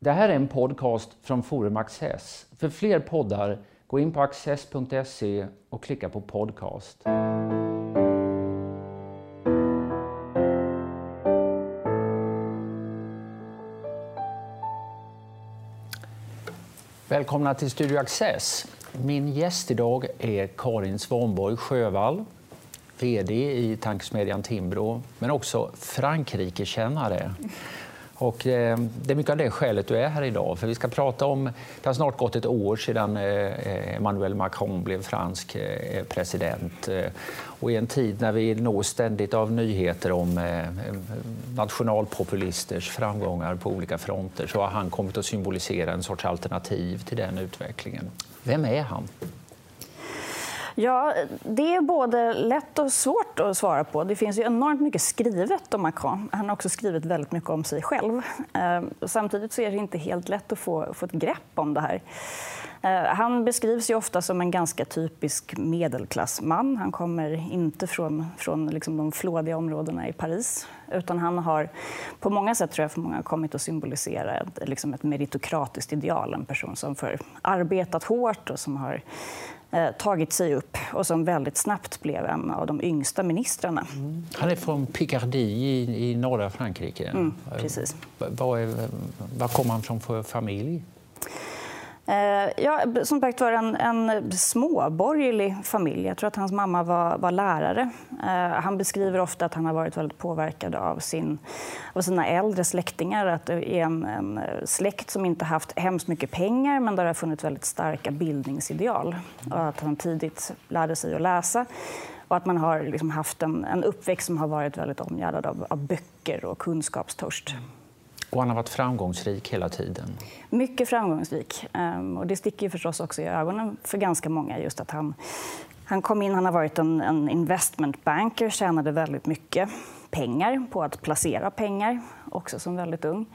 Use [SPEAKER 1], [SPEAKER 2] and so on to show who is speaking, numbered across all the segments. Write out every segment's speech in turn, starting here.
[SPEAKER 1] Det här är en podcast från Forum Access. För fler poddar, gå in på access.se och klicka på podcast. Välkomna till Studio Access. Min gäst idag är Karin Svanborg Sjövall, VD i tankesmedjan Timbro, men också Frankrikekännare. Och eh, det är mycket av det skälet du är här idag. För vi ska prata om, det har snart gått ett år sedan eh, eh Emmanuel Macron blev fransk eh, president. Eh, och i en tid när vi nås ständigt av nyheter om eh, nationalpopulisters framgångar på olika fronter så har han kommit att symbolisera en sorts alternativ till den utvecklingen. Vem är han?
[SPEAKER 2] Ja, det är både lätt och svårt att svara på. Det finns ju enormt mycket skrivet om Macron. Han har också skrivit väldigt mycket om sig själv. Ehm, samtidigt så är det inte helt lätt att få, få ett grepp om det här. Ehm, han beskrivs ju ofta som en ganska typisk medelklassman. Han kommer inte från, från liksom de flådiga områdena i Paris. Utan han har på många sätt tror jag, för många kommit att symbolisera ett, liksom ett meritokratiskt ideal. En person som har arbetat hårt och som har tagit sig upp och som väldigt snabbt blev en av de yngsta ministrarna. Mm.
[SPEAKER 1] Han är från Picardie i, i norra Frankrike.
[SPEAKER 2] Mm, precis.
[SPEAKER 1] Vad, är, vad kommer han från för familj?
[SPEAKER 2] Eh, ja, som sagt var en, en småborgerlig familj. Jag tror att hans mamma var, var lärare. Eh, han beskriver ofta att han har varit väldigt påverkad av, sin, av sina äldre släktingar. Att det är en, en eh, släkt som inte haft hemskt mycket pengar men där det har funnits väldigt starka bildningsideal. Och att han tidigt lärde sig att läsa och att man har liksom haft en, en uppväxt som har varit väldigt omgärdad av, av böcker och kunskapstörst.
[SPEAKER 1] Och han har varit framgångsrik hela tiden.
[SPEAKER 2] Mycket framgångsrik. Ehm, och det sticker ju förstås också i ögonen för ganska många. just att Han, han kom in, han har varit en, en investment banker, tjänade väldigt mycket pengar på att placera pengar, också som väldigt ung.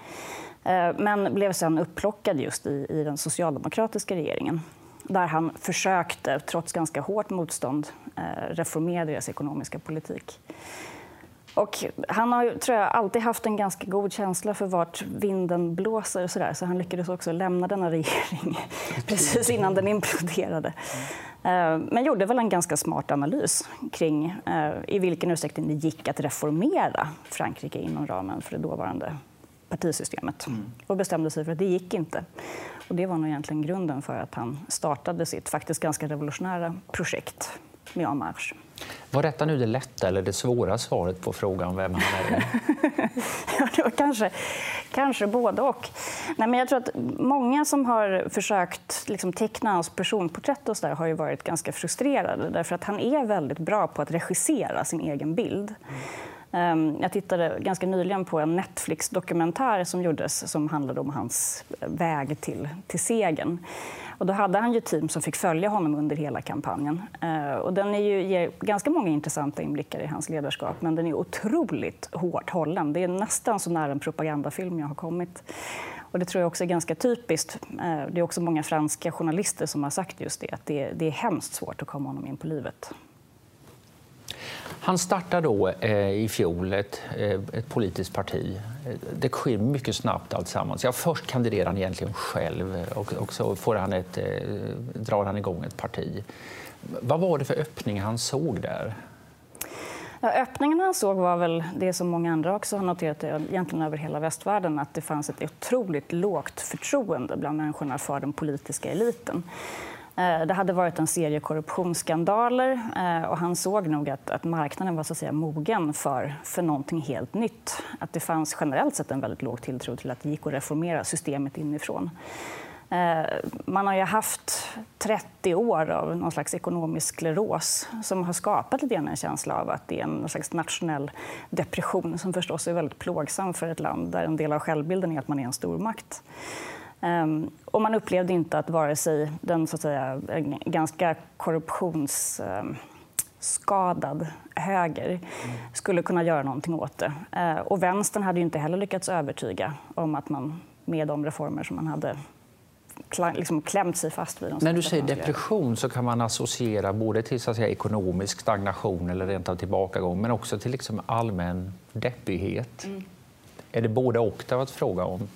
[SPEAKER 2] Ehm, men blev sen upplockad just i, i den socialdemokratiska regeringen där han försökte, trots ganska hårt motstånd, eh, reformera deras ekonomiska politik. Och han har tror jag, alltid haft en ganska god känsla för vart vinden blåser. Så, där, så han lyckades också lämna denna regering precis innan den imploderade. Mm. Men gjorde väl en ganska smart analys kring eh, i vilken utsträckning det gick att reformera Frankrike inom ramen för det dåvarande partisystemet. Mm. Och bestämde sig för att det gick inte. Och det var nog egentligen grunden för att han startade sitt faktiskt ganska revolutionära projekt med En Marche.
[SPEAKER 1] Var detta nu det lätta eller det svåra svaret på frågan vem han är?
[SPEAKER 2] ja, det var kanske, kanske både och. Nej, men jag tror att många som har försökt liksom, teckna hans personporträtt och så där, har ju varit ganska frustrerade. Därför att han är väldigt bra på att regissera sin egen bild. Mm. Ehm, jag tittade ganska nyligen på en Netflix-dokumentär som gjordes som handlade om hans väg till, till segern. Och då hade han ju team som fick följa honom under hela kampanjen. Eh, och den är ju, ger ganska många intressanta inblickar i hans ledarskap men den är otroligt hårt hållen. Det är nästan så nära en propagandafilm jag har kommit. Och det tror jag också är ganska typiskt. Eh, det är också många franska journalister som har sagt just det, att det, det är hemskt svårt att komma honom in på livet.
[SPEAKER 1] Han startar då eh, i fjol ett, eh, ett politiskt parti. Det sker mycket snabbt alltsammans. Ja, först kandiderar han egentligen själv och, och så får han ett, eh, drar han igång ett parti. Vad var det för öppning han såg där?
[SPEAKER 2] Ja, öppningen han såg var väl det som många andra också har noterat eh, egentligen över hela västvärlden att det fanns ett otroligt lågt förtroende bland människorna för den politiska eliten. Eh, det hade varit en serie korruptionsskandaler eh, och han såg nog att, att marknaden var så att säga, mogen för, för någonting helt nytt. Att det fanns generellt sett en väldigt låg tilltro till att det gick att reformera systemet inifrån. Eh, man har ju haft 30 år av någon slags ekonomisk skleros som har skapat lite en känsla av att det är en slags nationell depression som förstås är väldigt plågsam för ett land där en del av självbilden är att man är en stormakt. Um, och man upplevde inte att vare sig den så att säga, ganska korruptionsskadad höger skulle kunna göra någonting åt det. Uh, och vänstern hade inte heller lyckats övertyga om att man med de reformer som man hade liksom klämt sig fast vid.
[SPEAKER 1] När du säger depression så kan man associera både till så att säga, ekonomisk stagnation eller rent av tillbakagång men också till liksom allmän deppighet. Mm. Är det både och det har varit fråga om?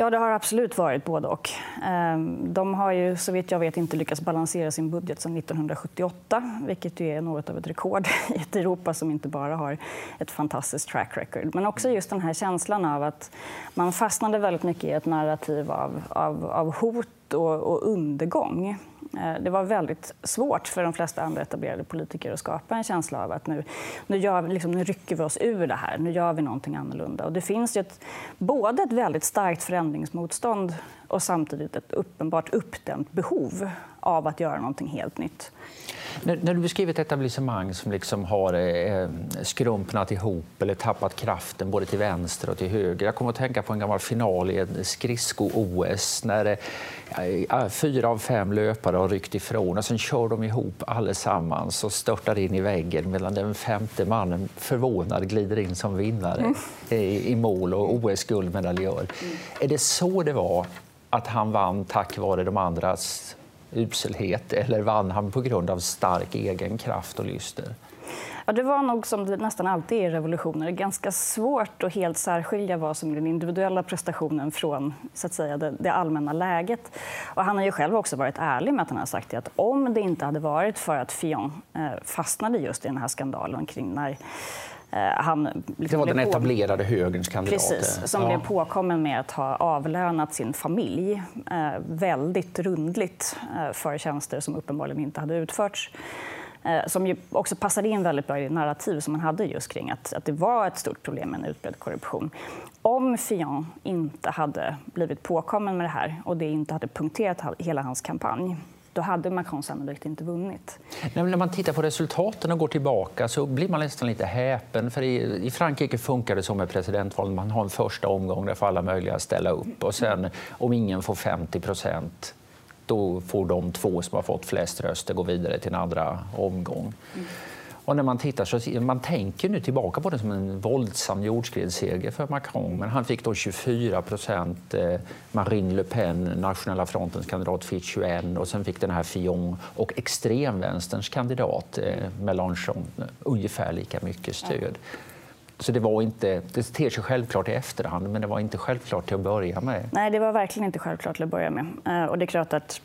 [SPEAKER 2] Ja, det har absolut varit både och. Ehm, de har ju så vitt jag vet inte lyckats balansera sin budget sedan 1978 vilket är något av ett rekord i ett Europa som inte bara har ett fantastiskt track record. Men också just den här känslan av att man fastnade väldigt mycket i ett narrativ av, av, av hot och, och undergång. Eh, det var väldigt svårt för de flesta andra etablerade politiker att skapa en känsla av att nu, nu, gör, liksom, nu rycker vi oss ur det här, nu gör vi någonting annorlunda. Och det finns ju ett, både ett väldigt starkt förändringsmotstånd och samtidigt ett uppenbart uppdämt behov av att göra någonting helt nytt.
[SPEAKER 1] När, när du beskriver ett etablissemang som liksom har eh, skrumpnat ihop eller tappat kraften både till vänster och till höger. Jag kommer att tänka på en gammal final i en skridsko-OS när eh, fyra av fem löpare har ryckt ifrån och sen kör de ihop allesammans och störtar in i väggen medan den femte mannen förvånad glider in som vinnare mm. i, i mål och OS-guldmedaljör. Mm. Är det så det var att han vann tack vare de andras uselhet eller vann han på grund av stark egen kraft och lyster?
[SPEAKER 2] Ja, det var nog som det nästan alltid är i revolutioner ganska svårt att helt särskilja vad som är den individuella prestationen från så att säga, det, det, allmänna läget. Och han har ju själv också varit ärlig med att han har sagt att om det inte hade varit för att Fillon eh, fastnade just i den här skandalen kring när
[SPEAKER 1] han liksom det var den etablerade högerns kandidat.
[SPEAKER 2] Precis, som ja. blev påkommen med att ha avlönat sin familj eh, väldigt rundligt eh, för tjänster som uppenbarligen inte hade utförts som också passade in väldigt bra i det narrativ som man hade just kring att, att det var ett stort problem med en utbredd korruption. Om Fillon inte hade blivit påkommen med det här och det inte hade punkterat hela hans kampanj då hade Macron sannolikt inte vunnit.
[SPEAKER 1] när man tittar på resultaten och går tillbaka så blir man nästan lite häpen. För i, i Frankrike funkar det som med presidentval. Man har en första omgång där får alla möjliga ställa upp och sen om ingen får 50 procent då får de två som har fått flest röster gå vidare till en andra omgång. Mm. Och när man tittar så man tänker nu tillbaka på det som en våldsam jordskredsseger för Macron. Men han fick då 24 procent. Eh, Marine Le Pen, Nationella frontens kandidat, fick 21 och sen fick den här Fillon och extremvänsterns kandidat eh, Mélenchon ungefär lika mycket stöd. Så det, var inte, det ter sig självklart i efterhand, men det var inte självklart till att börja med.
[SPEAKER 2] Nej, det var verkligen inte självklart till att börja med. Eh, och det är klart att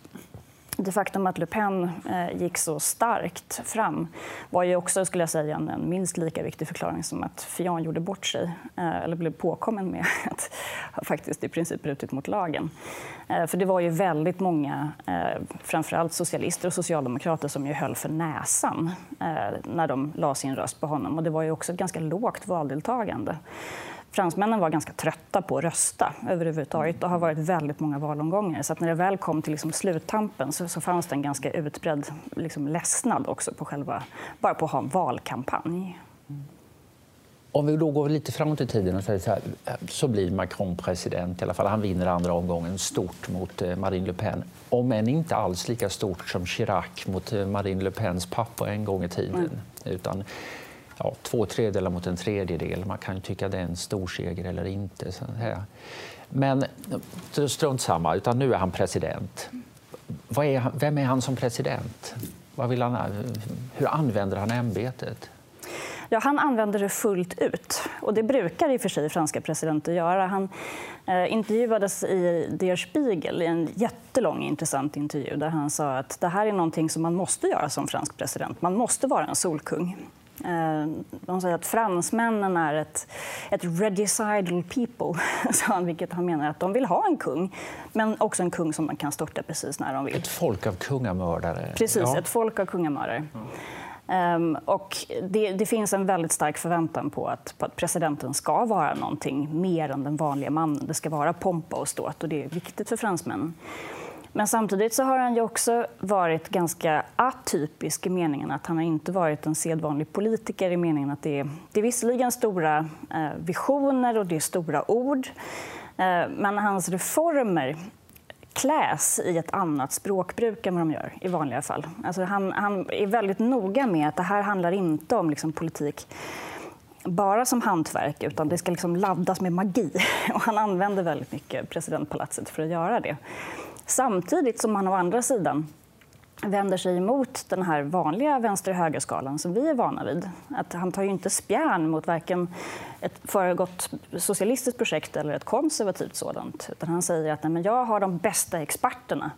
[SPEAKER 2] det faktum att Le Pen eh, gick så starkt fram var ju också skulle jag säga, en, minst lika viktig förklaring som att Fillon gjorde bort sig eh, eller blev påkommen med att faktiskt i princip brutit mot lagen. Eh, för det var ju väldigt många, framförallt socialister och socialdemokrater som ju höll för näsan när de la sin röst på honom. Och det var ju också ett ganska lågt valdeltagande fransmännen var ganska trötta på att rösta överhuvudtaget och har varit väldigt många valomgångar. Så att när det väl kom till liksom sluttampen så, så fanns det en ganska utbredd liksom, ledsnad också på själva, bara på att ha en valkampanj.
[SPEAKER 1] Om vi då går lite framåt i tiden och säger så, här, så blir Macron president. I alla fall. Han vinner andra omgången stort mot eh, Marine Le Pen. Om än inte alls lika stort som Chirac mot eh, Marine Le Pens pappa en gång i tiden. Mm. Utan ja, två tredjedelar mot en tredjedel. Man kan ju tycka det är en stor seger eller inte. Men strunt samma, utan nu är han president. Är han, vem är han som president? Vad vill han, hur använder han ämbetet?
[SPEAKER 2] Ja, han använder det fullt ut. Och det brukar i och för sig franska presidenter göra. Han eh, intervjuades i Der Spiegel i en jättelång intressant intervju där han sa att det här är någonting som man måste göra som fransk president. Man måste vara en solkung. Eh, de säger att fransmännen är ett, ett regicidal people, sa han, vilket han menar att de vill ha en kung, men också en kung som man kan störta precis när de vill.
[SPEAKER 1] Ett folk av kungamördare.
[SPEAKER 2] Precis, ja. ett folk av kungamördare. Mm. Um, och det, det, finns en väldigt stark förväntan på att, på att, presidenten ska vara någonting mer än den vanliga mannen. Det ska vara pompa och ståt och det är viktigt för fransmännen. Men samtidigt så har han ju också varit ganska atypisk i meningen att han har inte varit en sedvanlig politiker i meningen att det är, det är visserligen stora eh, visioner och det är stora ord, eh, men hans reformer kläs i ett annat språkbruk än vad de gör i vanliga fall. Alltså han, han är väldigt noga med att det här handlar inte om liksom politik bara som hantverk, utan det ska liksom laddas med magi. Och han använder väldigt mycket presidentpalatset för att göra det. Samtidigt som man å andra sidan vänder sig emot den här vanliga vänster-högerskalan som vi är vana vid. Att han tar ju inte spjärn mot varken ett föregått socialistiskt projekt eller ett konservativt sådant. Utan han säger att Nej, men jag har de bästa experterna.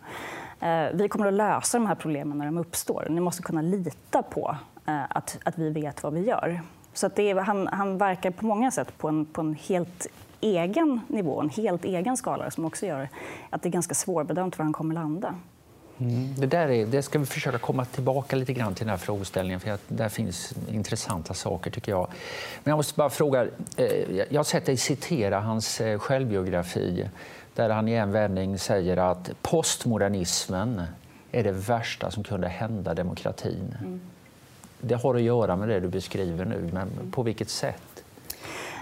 [SPEAKER 2] Eh, vi kommer att lösa de här problemen när de uppstår. Ni måste kunna lita på eh, att, att vi vet vad vi gör. Så att är, han, han verkar på många sätt på en, på en helt egen nivå, en helt egen skala som också gör att det är ganska svårbedömt var han kommer landa.
[SPEAKER 1] Mm. Det, där är, det ska vi försöka komma tillbaka lite grann till den här frågeställningen. för Där finns intressanta saker, tycker jag. Men jag måste bara fråga. Eh, jag har sett dig citera hans eh, självbiografi där han i en vändning säger att postmodernismen är det värsta som kunde hända demokratin. Mm. Det har att göra med det du beskriver nu, men på vilket sätt?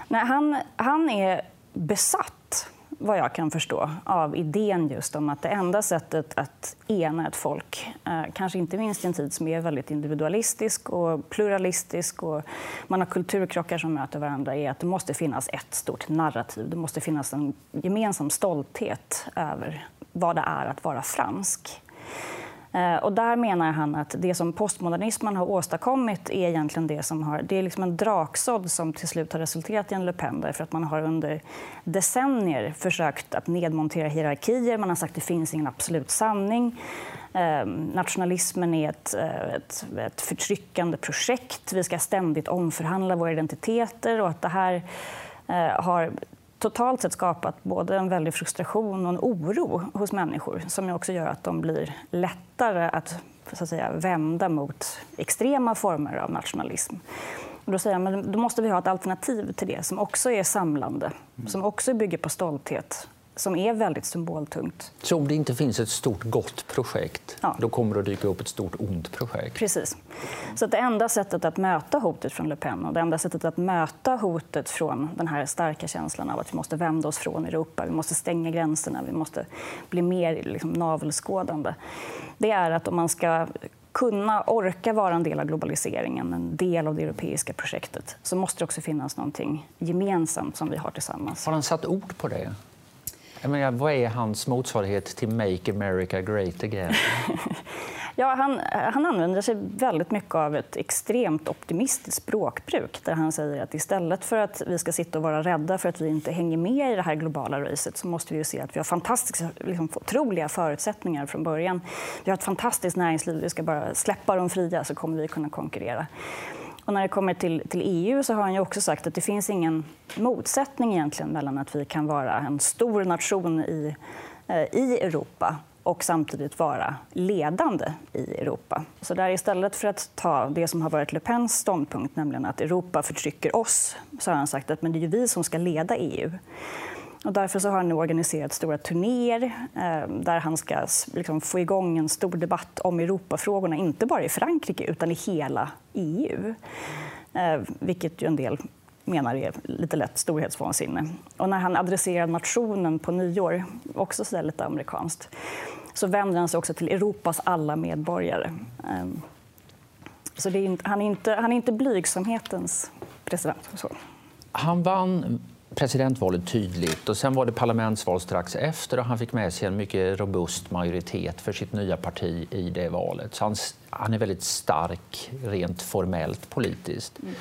[SPEAKER 2] Nej, han, han är besatt vad jag kan förstå, av idén just om att det enda sättet att ena ett folk, eh, kanske inte minst i en tid som är väldigt individualistisk och pluralistisk och man har kulturkrockar som möter varandra, är att det måste finnas ett stort narrativ. Det måste finnas en gemensam stolthet över vad det är att vara fransk. Eh, och där menar han att det som postmodernismen har åstadkommit är egentligen det som har... Det är liksom en draksådd som till slut har resulterat i en Le Pen därför att man har under decennier försökt att nedmontera hierarkier. Man har sagt att det finns ingen absolut sanning. Eh, nationalismen är ett, eh, ett, ett förtryckande projekt. Vi ska ständigt omförhandla våra identiteter och att det här eh, har totalt sett skapat både en väldig frustration och en oro hos människor som också gör att de blir lättare att, så att säga, vända mot extrema former av nationalism. Och då säger jag, men då måste vi ha ett alternativ till det som också är samlande, som också bygger på stolthet som är väldigt symboltungt.
[SPEAKER 1] Så om det inte finns ett stort gott projekt, ja. då kommer det att dyka upp ett stort ont projekt?
[SPEAKER 2] Precis. Så det enda sättet att möta hotet från Le Pen och det enda sättet att möta hotet från den här starka känslan av att vi måste vända oss från Europa, vi måste stänga gränserna, vi måste bli mer liksom, navelskådande, det är att om man ska kunna orka vara en del av globaliseringen, en del av det europeiska projektet, så måste det också finnas någonting gemensamt som vi har tillsammans.
[SPEAKER 1] Har han satt ord på det? Jag menar, vad är hans motsvarighet till Make America Great Again?
[SPEAKER 2] ja, han, han använder sig väldigt mycket av ett extremt optimistiskt språkbruk där han säger att istället för att vi ska sitta och vara rädda för att vi inte hänger med i det här globala racet så måste vi ju se att vi har fantastiska, liksom, otroliga förutsättningar från början. Vi har ett fantastiskt näringsliv, vi ska bara släppa dem fria så kommer vi kunna konkurrera. Och när det kommer till, till, EU så har han ju också sagt att det finns ingen motsättning egentligen mellan att vi kan vara en stor nation i, eh, i Europa och samtidigt vara ledande i Europa. Så där istället för att ta det som har varit Le Pens ståndpunkt, nämligen att Europa förtrycker oss, så har han sagt att men det är vi som ska leda EU. Och därför så har han nu organiserat stora turnéer eh, där han ska liksom, få igång en stor debatt om Europafrågorna, inte bara i Frankrike utan i hela EU. Eh, vilket ju en del menar är lite lätt storhetsvansinne. Och när han adresserar nationen på nyår, också så lite amerikanskt, så vänder han sig också till Europas alla medborgare. Eh, så är, han, är inte, han är inte blygsamhetens president. Så.
[SPEAKER 1] Han vann presidentvalet tydligt. Och sen var det parlamentsval strax efter och han fick med sig en mycket robust majoritet för sitt nya parti i det valet. Så han, han är väldigt stark rent formellt politiskt. Mm.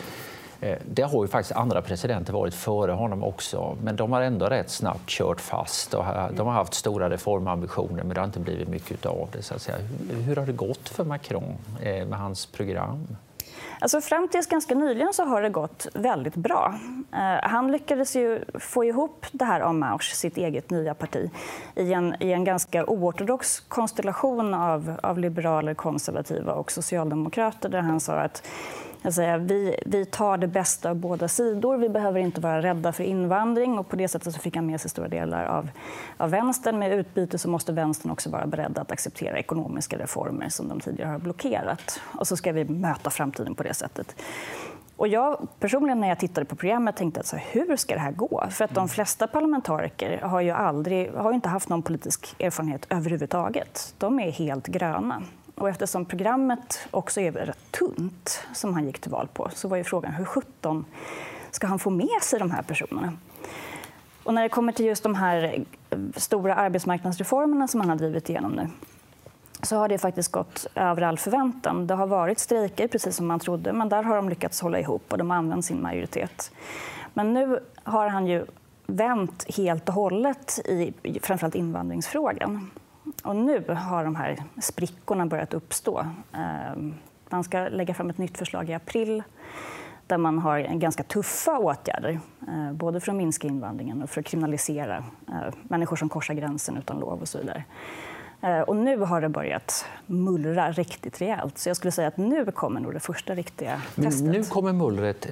[SPEAKER 1] Det har ju faktiskt andra presidenter varit före honom också, men de har ändå rätt snabbt kört fast. Och de har haft stora reformambitioner, men det har inte blivit mycket av det. Så att säga. Hur har det gått för Macron eh, med hans program?
[SPEAKER 2] Alltså fram tills ganska nyligen så har det gått väldigt bra. Eh, han lyckades ju få ihop det här om Mausch, sitt eget nya parti i en, i en ganska oortodox konstellation av, av liberaler, konservativa och socialdemokrater där han sa att Säga, vi, vi tar det bästa av båda sidor. Vi behöver inte vara rädda för invandring. Och på det sättet så fick han med sig stora delar av, av vänstern. Med utbyte så måste vänstern också vara beredd att acceptera ekonomiska reformer som de tidigare har blockerat. Och så ska vi möta framtiden på det sättet. Och jag personligen när jag tittade på programmet tänkte att så här, hur ska det här gå? För att de flesta parlamentariker har ju aldrig, har inte haft någon politisk erfarenhet överhuvudtaget. De är helt gröna. Och eftersom programmet också är rätt tunt, som han gick till val på, så var ju frågan hur sjutton ska han få med sig de här personerna? Och när det kommer till just de här eh, stora arbetsmarknadsreformerna som han har drivit igenom nu så har det faktiskt gått över all förväntan. Det har varit strejker, precis som man trodde, men där har de lyckats hålla ihop och de har använt sin majoritet. Men nu har han ju vänt helt och hållet i framförallt invandringsfrågan. Och nu har de här sprickorna börjat uppstå. Ehm, man ska lägga fram ett nytt förslag i april där man har ganska tuffa åtgärder, eh, både för att minska invandringen och för att kriminalisera eh, människor som korsar gränsen utan lov och så vidare. Eh, och nu har det börjat mullra riktigt rejält. Så jag skulle säga att nu kommer nog det första riktiga testet.
[SPEAKER 1] Men nu kommer mullret.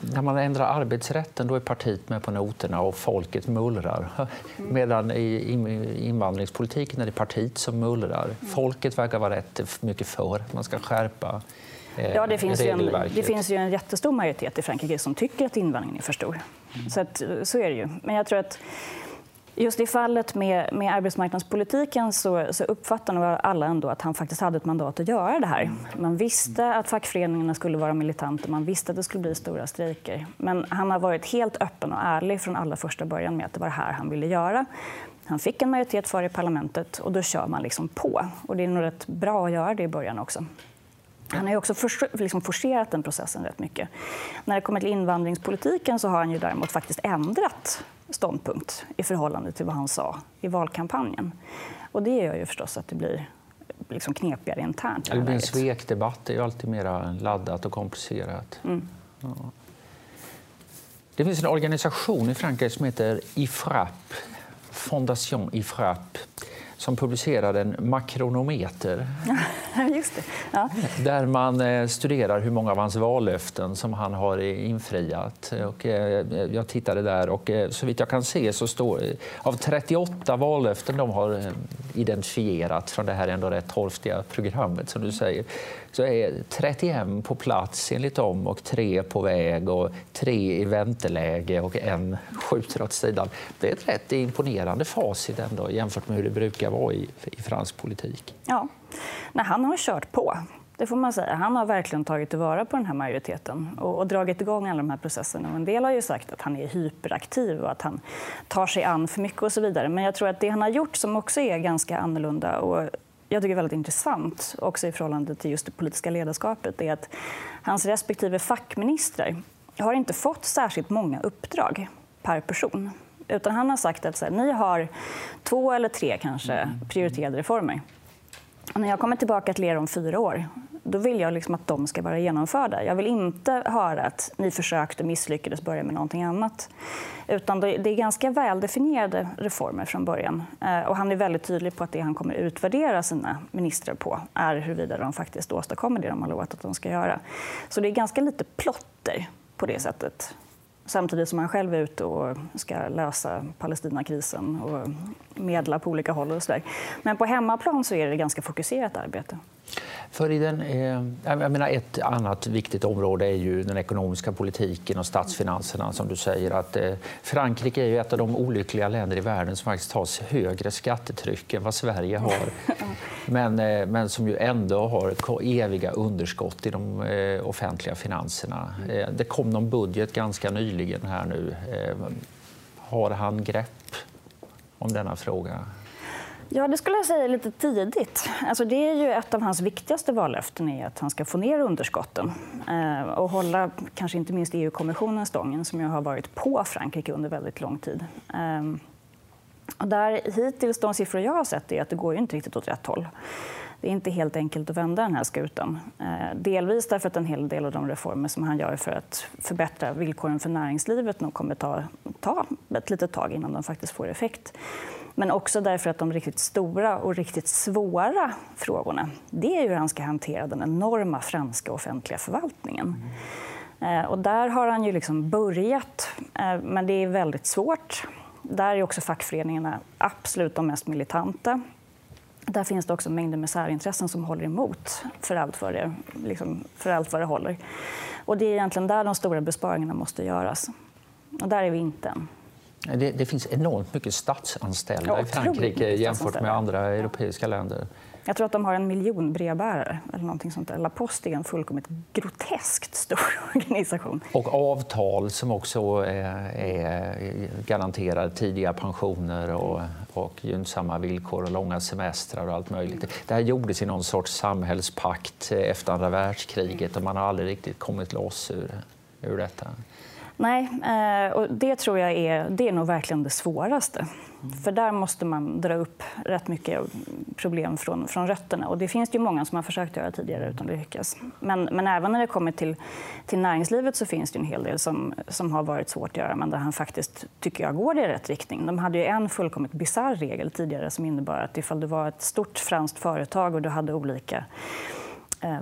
[SPEAKER 1] När man ändrar arbetsrätten då är partiet med på noterna och folket mullrar. Mm. Medan i invandringspolitiken är det partiet som mullrar. Mm. Folket verkar vara rätt mycket för att man ska skärpa
[SPEAKER 2] eh, Ja, det finns, ju en, det finns ju en jättestor majoritet i Frankrike som tycker att invandringen är för stor. Mm. Så, att, så är det ju. Men jag tror att Just i fallet med, med arbetsmarknadspolitiken så, så uppfattar nog alla ändå att han faktiskt hade ett mandat att göra det här. Man visste att fackföreningarna skulle vara militanta, man visste att det skulle bli stora strejker. Men han har varit helt öppen och ärlig från allra första början med att det var det här han ville göra. Han fick en majoritet för i parlamentet och då kör man liksom på. Och det är nog rätt bra att göra det i början också. Han har också liksom forcerat den processen rätt mycket. När det kommer till invandringspolitiken så har han ju däremot faktiskt ändrat ståndpunkt i förhållande till vad han sa i valkampanjen. Och det gör ju förstås att det blir liksom knepigare internt.
[SPEAKER 1] Det blir en svekdebatt. Det är ju alltid mer laddat och komplicerat. Mm. Ja. Det finns en organisation i Frankrike som heter IFRAP, Fondation IFRAP som publicerade en makronometer.
[SPEAKER 2] Just det. Ja.
[SPEAKER 1] Där man eh, studerar hur många av hans vallöften som han har infriat. Och eh, jag tittade där och eh, så vitt jag kan se så står av 38 vallöften de har identifierat från det här ändå rätt torftiga programmet som du säger så är 31 på plats enligt dem och tre på väg och tre i vänteläge och en skjuter åt sidan. Det är ett rätt imponerande facit ändå jämfört med hur det brukar vara i, i fransk politik.
[SPEAKER 2] Ja, Nej, han har kört på. Det får man säga. Han har verkligen tagit tillvara på den här majoriteten och, och, dragit igång alla de här processerna. En del har ju sagt att han är hyperaktiv och att han tar sig an för mycket och så vidare. Men jag tror att det han har gjort som också är ganska annorlunda och jag tycker väldigt intressant också i förhållande till just det politiska ledarskapet är att hans respektive fackministrar har inte fått särskilt många uppdrag per person. Utan han har sagt att så här, ni har två eller tre kanske prioriterade reformer. Och när jag kommer tillbaka till er om fyra år då vill jag liksom att de ska vara genomförda. Jag vill inte höra att ni försökte och misslyckades börja med någonting annat. Utan det är ganska väldefinierade reformer från början. Eh, och han är väldigt tydlig på att det han kommer utvärdera sina ministrar på är huruvida de faktiskt åstadkommer det de har lovat att de ska göra. Så det är ganska lite plotter på det sättet samtidigt som han själv är ute och ska lösa Palestinakrisen och medla på olika håll. Och så där. Men på hemmaplan så är det ganska fokuserat arbete.
[SPEAKER 1] För i den, eh, jag menar ett annat viktigt område är ju den ekonomiska politiken och statsfinanserna. som du säger. Att, eh, Frankrike är ju ett av de olyckliga länder i världen som faktiskt har högre skattetryck än vad Sverige har. men, eh, men som ju ändå har eviga underskott i de eh, offentliga finanserna. Eh, det kom någon budget ganska nyligen här nu. Eh, har han grepp om denna fråga?
[SPEAKER 2] Ja, det skulle jag säga lite tidigt. Alltså, det är ju ett av hans viktigaste vallöften är att han ska få ner underskotten eh, och hålla kanske inte minst EU-kommissionen stången som ju har varit på Frankrike under väldigt lång tid. Eh, och där, hittills, de siffror jag har sett är att det går inte riktigt åt rätt håll. Det är inte helt enkelt att vända den här skutan. Eh, delvis därför att en hel del av de reformer som han gör för att förbättra villkoren för näringslivet nog kommer ta, ta ett litet tag innan de faktiskt får effekt. Men också därför att de riktigt stora och riktigt svåra frågorna det är hur han ska hantera den enorma franska offentliga förvaltningen. Mm. Och där har han ju liksom börjat, eh, men det är väldigt svårt. Där är också fackföreningarna absolut de mest militanta. Där finns det också mängder med särintressen som håller emot för allt vad det, liksom, för allt vad det håller. Och det är egentligen där de stora besparingarna måste göras. Och där är vi inte än.
[SPEAKER 1] Det, det finns enormt mycket statsanställda ja, i Frankrike jämfört med andra europeiska länder.
[SPEAKER 2] Jag tror att de har en miljon brevbärare. eller någonting sånt där. La Poste är en fullkomligt groteskt stor organisation.
[SPEAKER 1] Och avtal som också är, är garanterar tidiga pensioner och, och gynnsamma villkor och långa semestrar och allt möjligt. Det här gjordes i någon sorts samhällspakt efter andra världskriget och man har aldrig riktigt kommit loss ur, ur detta.
[SPEAKER 2] Nej, eh, och det tror jag är, det är nog verkligen det svåraste. För där måste man dra upp rätt mycket problem från, från rötterna. Och det finns det ju många som har försökt göra tidigare utan att lyckas. Men, men även när det kommer till, till näringslivet så finns det en hel del som, som har varit svårt att göra men där han faktiskt, tycker jag, går i rätt riktning. De hade ju en fullkomligt bisarr regel tidigare som innebar att ifall du var ett stort franskt företag och du hade olika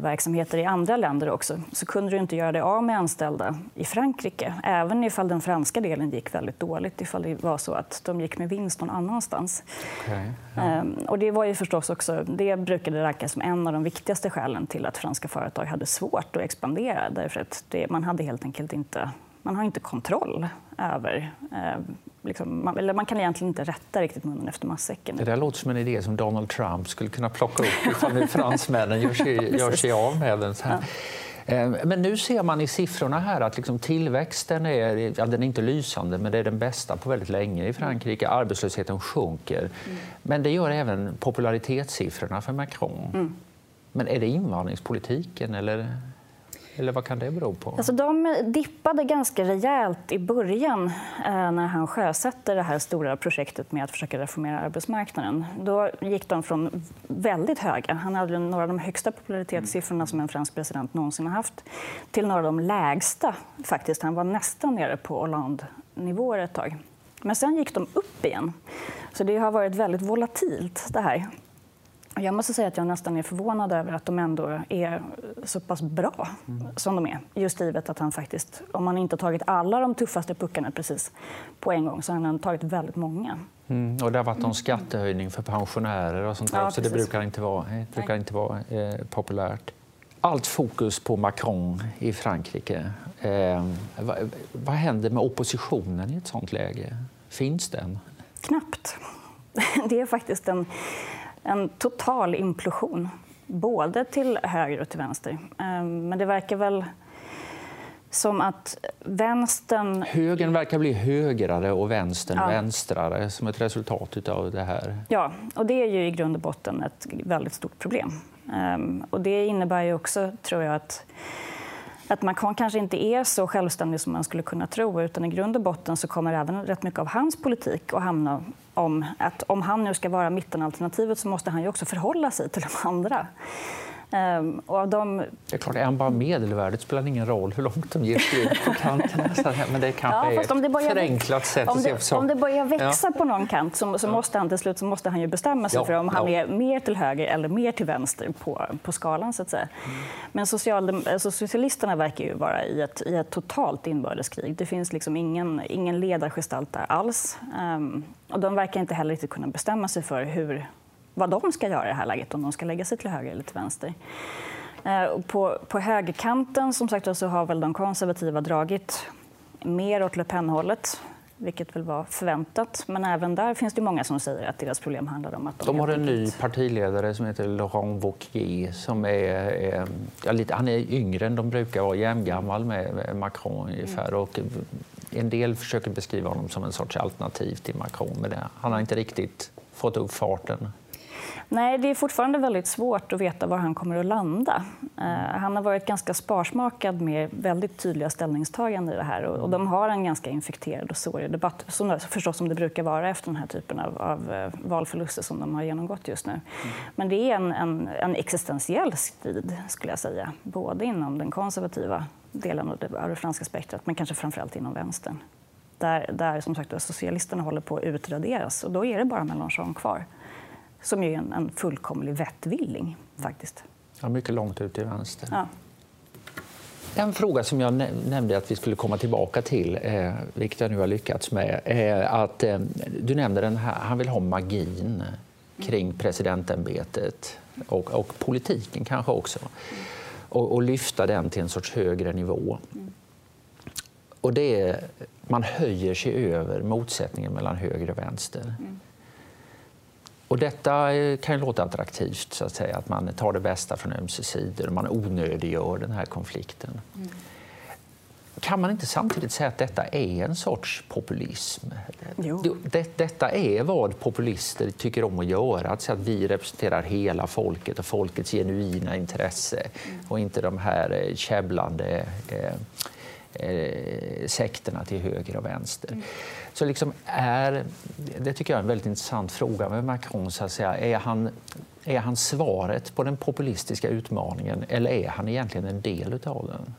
[SPEAKER 2] verksamheter i andra länder också så kunde du inte göra dig av med anställda i Frankrike även ifall den franska delen gick väldigt dåligt ifall det var så att de gick med vinst någon annanstans. Okay, ja. Ehm, och det, var ju förstås också, det brukade rankas som en av de viktigaste skälen till att franska företag hade svårt att expandera. Därför att det, man hade helt enkelt inte man har inte kontroll över eh, Liksom, man, eller man kan egentligen inte rätta riktigt munnen efter matsäcken.
[SPEAKER 1] Det där låter som en idé som Donald Trump skulle kunna plocka upp ifall nu fransmännen gör sig, gör sig av med den. Så här. Ja. Eh, men nu ser man i siffrorna här att liksom tillväxten är, ja, den är inte lysande, men det är den bästa på väldigt länge i Frankrike. Arbetslösheten sjunker. Mm. Men det gör även popularitetssiffrorna för Macron. Mm. Men är det invandringspolitiken eller? Eller vad kan det bero på?
[SPEAKER 2] Alltså, de dippade ganska rejält i början eh, när han sjösatte det här stora projektet med att försöka reformera arbetsmarknaden. Då gick de från väldigt höga, han hade några av de högsta popularitetssiffrorna som en fransk president någonsin har haft, till några av de lägsta. faktiskt. Han var nästan nere på Hollande-nivåer ett tag. Men sen gick de upp igen. Så det har varit väldigt volatilt det här. Jag måste säga att jag nästan är förvånad över att de ändå är så pass bra mm. som de är. Just givet att han faktiskt, om han inte tagit alla de tuffaste puckarna precis på en gång så har han tagit väldigt många.
[SPEAKER 1] Mm. Och det har varit någon skattehöjning för pensionärer och sånt där ja, så det brukar inte vara, det brukar inte vara eh, populärt. Allt fokus på Macron i Frankrike. Eh, vad, vad händer med oppositionen i ett sånt läge? Finns den?
[SPEAKER 2] Knappt. Det är faktiskt en en total implosion, både till höger och till vänster. Ehm, men det verkar väl som att vänstern...
[SPEAKER 1] Högern verkar bli högrare och vänstern ja. vänstrare som ett resultat av det här.
[SPEAKER 2] Ja, och det är ju i grund och botten ett väldigt stort problem. Ehm, och det innebär ju också, tror jag, att att Macron kanske inte är så självständig som man skulle kunna tro. utan I grund och botten så kommer även rätt mycket av hans politik att hamna om att om han nu ska vara mittenalternativet så måste han ju också förhålla sig till de andra.
[SPEAKER 1] Um, och de... Det är klart, är han bara medelvärdet spelar ingen roll hur långt de ger ut på kanterna. Men det kanske ja, är ett börjar... förenklat sätt
[SPEAKER 2] om
[SPEAKER 1] det, att
[SPEAKER 2] se Om det börjar växa ja. på någon kant så, så, måste han till slut så måste han ju bestämma sig ja, för om han är mer till höger eller mer till vänster på, på skalan. Så att säga. Mm. Men social, alltså, socialisterna verkar ju vara i ett, i ett totalt inbördeskrig. Det finns liksom ingen, ingen ledargestalt där alls. Um, och de verkar inte heller riktigt kunna bestämma sig för hur vad de ska göra i det här läget, om de ska lägga sig till höger eller till vänster. Eh, på, på högerkanten som sagt, så har väl de konservativa dragit mer åt Le Pen-hållet vilket väl var förväntat. Men även där finns det många som säger att deras problem handlar om att de...
[SPEAKER 1] De har en ny partiledare som heter Laurent Wauquiez som är, är ja, lite, han är yngre än de brukar vara, jämngammal med Macron ungefär. Mm. Och en del försöker beskriva honom som en sorts alternativ till Macron, men det, han har inte riktigt fått upp farten.
[SPEAKER 2] Nej, det är fortfarande väldigt svårt att veta var han kommer att landa. Uh, han har varit ganska sparsmakad med väldigt tydliga ställningstaganden i det här. Och, de har en ganska infekterad och sårig debatt, som, förstås som det brukar vara efter den här typen av, av uh, valförluster som de har genomgått just nu. Mm. Men det är en, en, en, existentiell strid, skulle jag säga. Både inom den konservativa delen av det, av det franska spektrat, men kanske framförallt inom vänstern. Där, där som sagt, socialisterna håller på att utraderas. Och då är det bara Mélenchon kvar som är en, en fullkomlig vettvilling. Faktiskt.
[SPEAKER 1] Ja, mycket långt ut till vänster. Ja. En fråga som jag nämnde att vi skulle komma tillbaka till, eh, vilket jag nu har lyckats med, är att eh, du nämnde den här, han vill ha magin kring presidentämbetet och, och politiken kanske också. Och, och, lyfta den till en sorts högre nivå. Och det är, man höjer sig över motsättningen mellan höger och vänster. Och detta eh, kan ju låta attraktivt, så att säga, att man tar det bästa från ömse sidor och man onödiggör den här konflikten. Mm. Kan man inte samtidigt säga att detta är en sorts populism? Det, detta är vad populister tycker om att göra, att säga att vi representerar hela folket och folkets genuina intresse mm. och inte de här eh, käbblande eh, eh, sekterna till höger och vänster. Mm. Så liksom är, det tycker jag är en väldigt intressant fråga med Macron. Så att säga. Är, han, är han svaret på den populistiska utmaningen eller är han egentligen en del av den?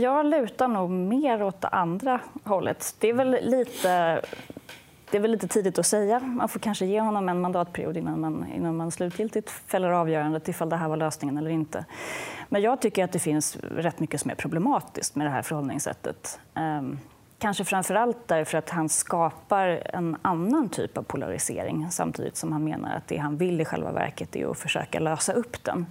[SPEAKER 2] Jag lutar nog mer åt det andra hållet. Det är väl lite, det är väl lite tidigt att säga. Man får kanske ge honom en mandatperiod innan man, innan man slutgiltigt fäller avgörandet ifall det här var lösningen eller inte. Men jag tycker att det finns rätt mycket som är problematiskt med det här förhållningssättet. Um, kanske framför allt därför att han skapar en annan typ av polarisering samtidigt som han menar att det han vill i själva verket är att försöka lösa upp den.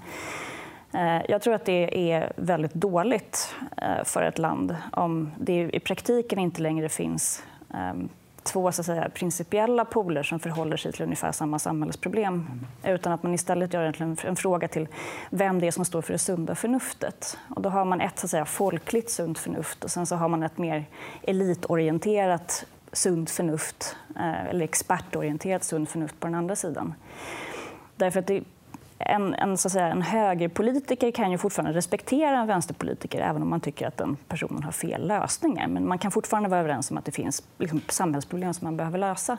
[SPEAKER 2] Eh, jag tror att det är väldigt dåligt eh, för ett land om det i praktiken inte längre finns ehm, två så att säga, principiella poler som förhåller sig till ungefär samma samhällsproblem mm. utan att man istället gör en fråga till vem det är som står för det sunda förnuftet. Och då har man ett så att säga, folkligt sunt förnuft och sen så har man ett mer elitorienterat sunt förnuft eh, eller expertorienterat sunt förnuft på den andra sidan. Därför att det en, en, så att säga, en högerpolitiker kan ju fortfarande respektera en vänsterpolitiker även om man tycker att den personen har fel lösningar. Men man kan fortfarande vara överens om att det finns liksom, samhällsproblem som man behöver lösa.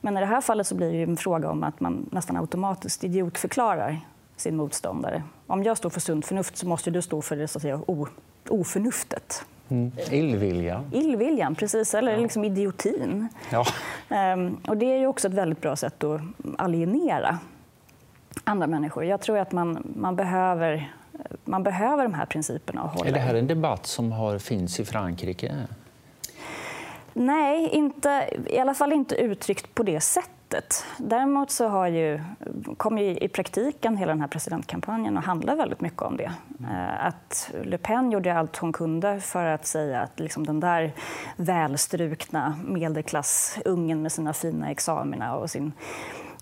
[SPEAKER 2] Men i det här fallet så blir det en fråga om att man nästan automatiskt idiotförklarar sin motståndare. Om jag står för sunt förnuft så måste du stå för det så att säga, o, oförnuftet.
[SPEAKER 1] Mm. Illvilja.
[SPEAKER 2] Illviljan, precis. Eller liksom idiotin. Ja. Um, och det är ju också ett väldigt bra sätt att alienera andra människor. Jag tror att man, man, behöver, man behöver de här principerna. Och hålla.
[SPEAKER 1] Är det här en debatt som har, finns i Frankrike?
[SPEAKER 2] Nej, inte, i alla fall inte uttryckt på det sättet. Däremot så har ju, kom ju i praktiken hela den här presidentkampanjen att handla väldigt mycket om det. Eh, att Le Pen gjorde allt hon kunde för att säga att liksom den där välstrukna medelklassungen med sina fina examina och sin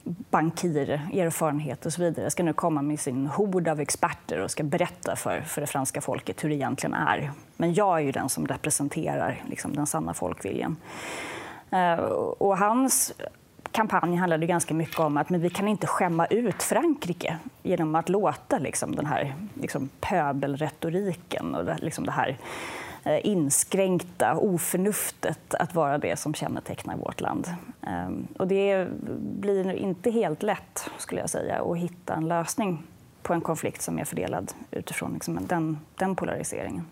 [SPEAKER 2] bankir, erfarenhet och så vidare ska nu komma med sin hord av experter och ska berätta för, för det franska folket hur det egentligen är. Men jag är ju den som representerar liksom, den sanna folkviljan. Uh, och hans kampanj handlade ganska mycket om att men vi kan inte skämma ut Frankrike genom att låta liksom, den här liksom, pöbelretoriken och det, liksom det här inskränkta oförnuftet att vara det som kännetecknar vårt land. Ehm, och det blir inte helt lätt skulle jag säga, att hitta en lösning på en konflikt som är fördelad utifrån liksom den, den polariseringen.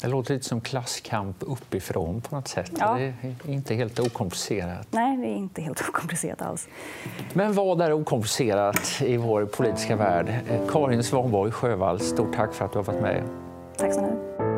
[SPEAKER 1] Det låter lite som klasskamp uppifrån på något sätt. Ja. Det är inte helt okomplicerat.
[SPEAKER 2] Nej, det är inte helt okomplicerat alls.
[SPEAKER 1] Men vad är okomplicerat i vår politiska värld? Karin Svanborg Sjövall, stort tack för att du har varit med.
[SPEAKER 2] Tack så mycket.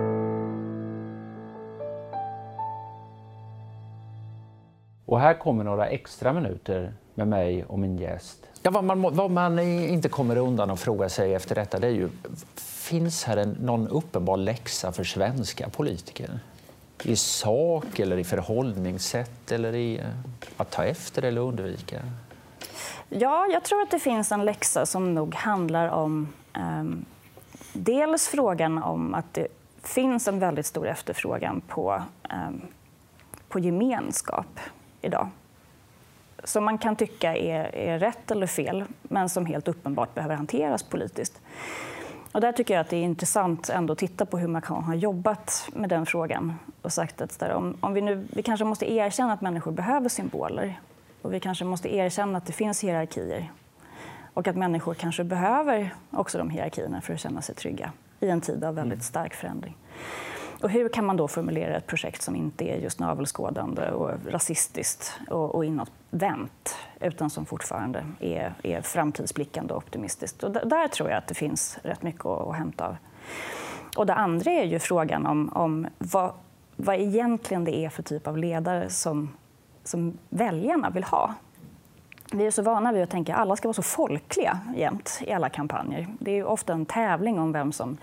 [SPEAKER 1] Och här kommer några extra minuter med mig och min gäst. Ja, vad, man, vad man inte kommer undan att fråga sig efter detta det är ju, finns här en, någon uppenbar läxa för svenska politiker? I sak eller i förhållningssätt eller i eh, att ta efter eller undvika?
[SPEAKER 2] Ja, jag tror att det finns en läxa som nog handlar om um, dels frågan om att det finns en väldigt stor efterfrågan på, um, på gemenskap idag. Som man kan tycka är, är rätt eller fel, men som helt uppenbart behöver hanteras politiskt. Och där tycker jag att det är intressant ändå att titta på hur Macron har jobbat med den frågan och sagt att där, om, om vi, nu, vi kanske måste erkänna att människor behöver symboler och vi kanske måste erkänna att det finns hierarkier och att människor kanske behöver också de hierarkierna för att känna sig trygga i en tid av väldigt mm. stark förändring. Och hur kan man då formulera ett projekt som inte är just navelskådande och rasistiskt och, och inåtvänt utan som fortfarande är, är framtidsblickande och optimistiskt? Och där tror jag att det finns rätt mycket att, att hämta av. Och det andra är ju frågan om, om vad, vad egentligen det är för typ av ledare som, som väljarna vill ha. Vi är så vana vid att tänka att alla ska vara så folkliga jämt i alla kampanjer. Det är ofta en tävling om vem som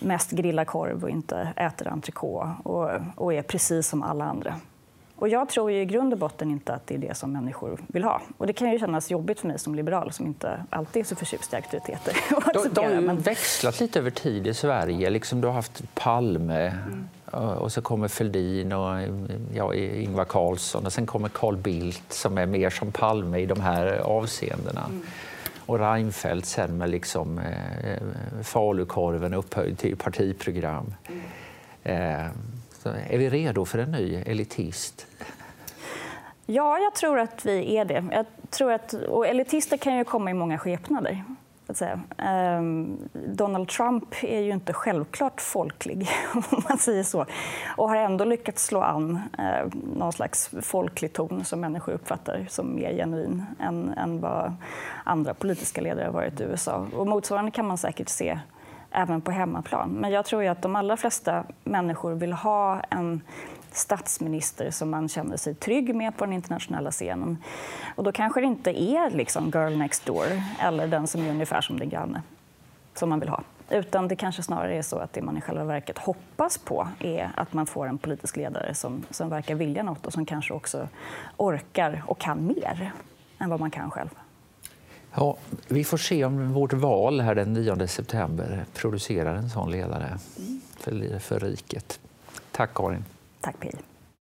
[SPEAKER 2] mest grillar korv och inte äter entrecote och, och är precis som alla andra. Och jag tror ju i grund och botten inte att det är det som människor vill ha. Och det kan ju kännas jobbigt för mig som liberal som inte alltid är så förtjust i auktoriteter.
[SPEAKER 1] De, de har ju växlat lite över tid i Sverige. Liksom du har haft Palme mm. och så kommer Fälldin och ja, Ingvar Carlsson och sen kommer Carl Bildt som är mer som Palme i de här avseendena. Mm. Och Reinfeldt sen med liksom, eh, eh falukorven upphöjd till partiprogram. Mm. Eh, är vi redo för en ny elitist?
[SPEAKER 2] Ja, jag tror att vi är det. Jag tror att, och elitister kan ju komma i många skepnader. Att säga. Um, Donald Trump är ju inte självklart folklig, om man säger så och har ändå lyckats slå an uh, någon slags folklig ton som människor uppfattar som mer genuin än, än vad andra politiska ledare har varit i USA. Och motsvarande kan man säkert se även på hemmaplan. Men jag tror att de allra flesta människor vill ha en statsminister som man känner sig trygg med på den internationella scenen. Och då kanske det inte är liksom girl next door eller den som är ungefär som din granne som man vill ha. Utan det kanske snarare är så att det man i själva verket hoppas på är att man får en politisk ledare som, som verkar vilja något och som kanske också orkar och kan mer än vad man kan själv.
[SPEAKER 1] Ja, vi får se om vårt val här den 9 september producerar en sån ledare för, för riket. Tack, Karin.
[SPEAKER 2] Tack, Pia.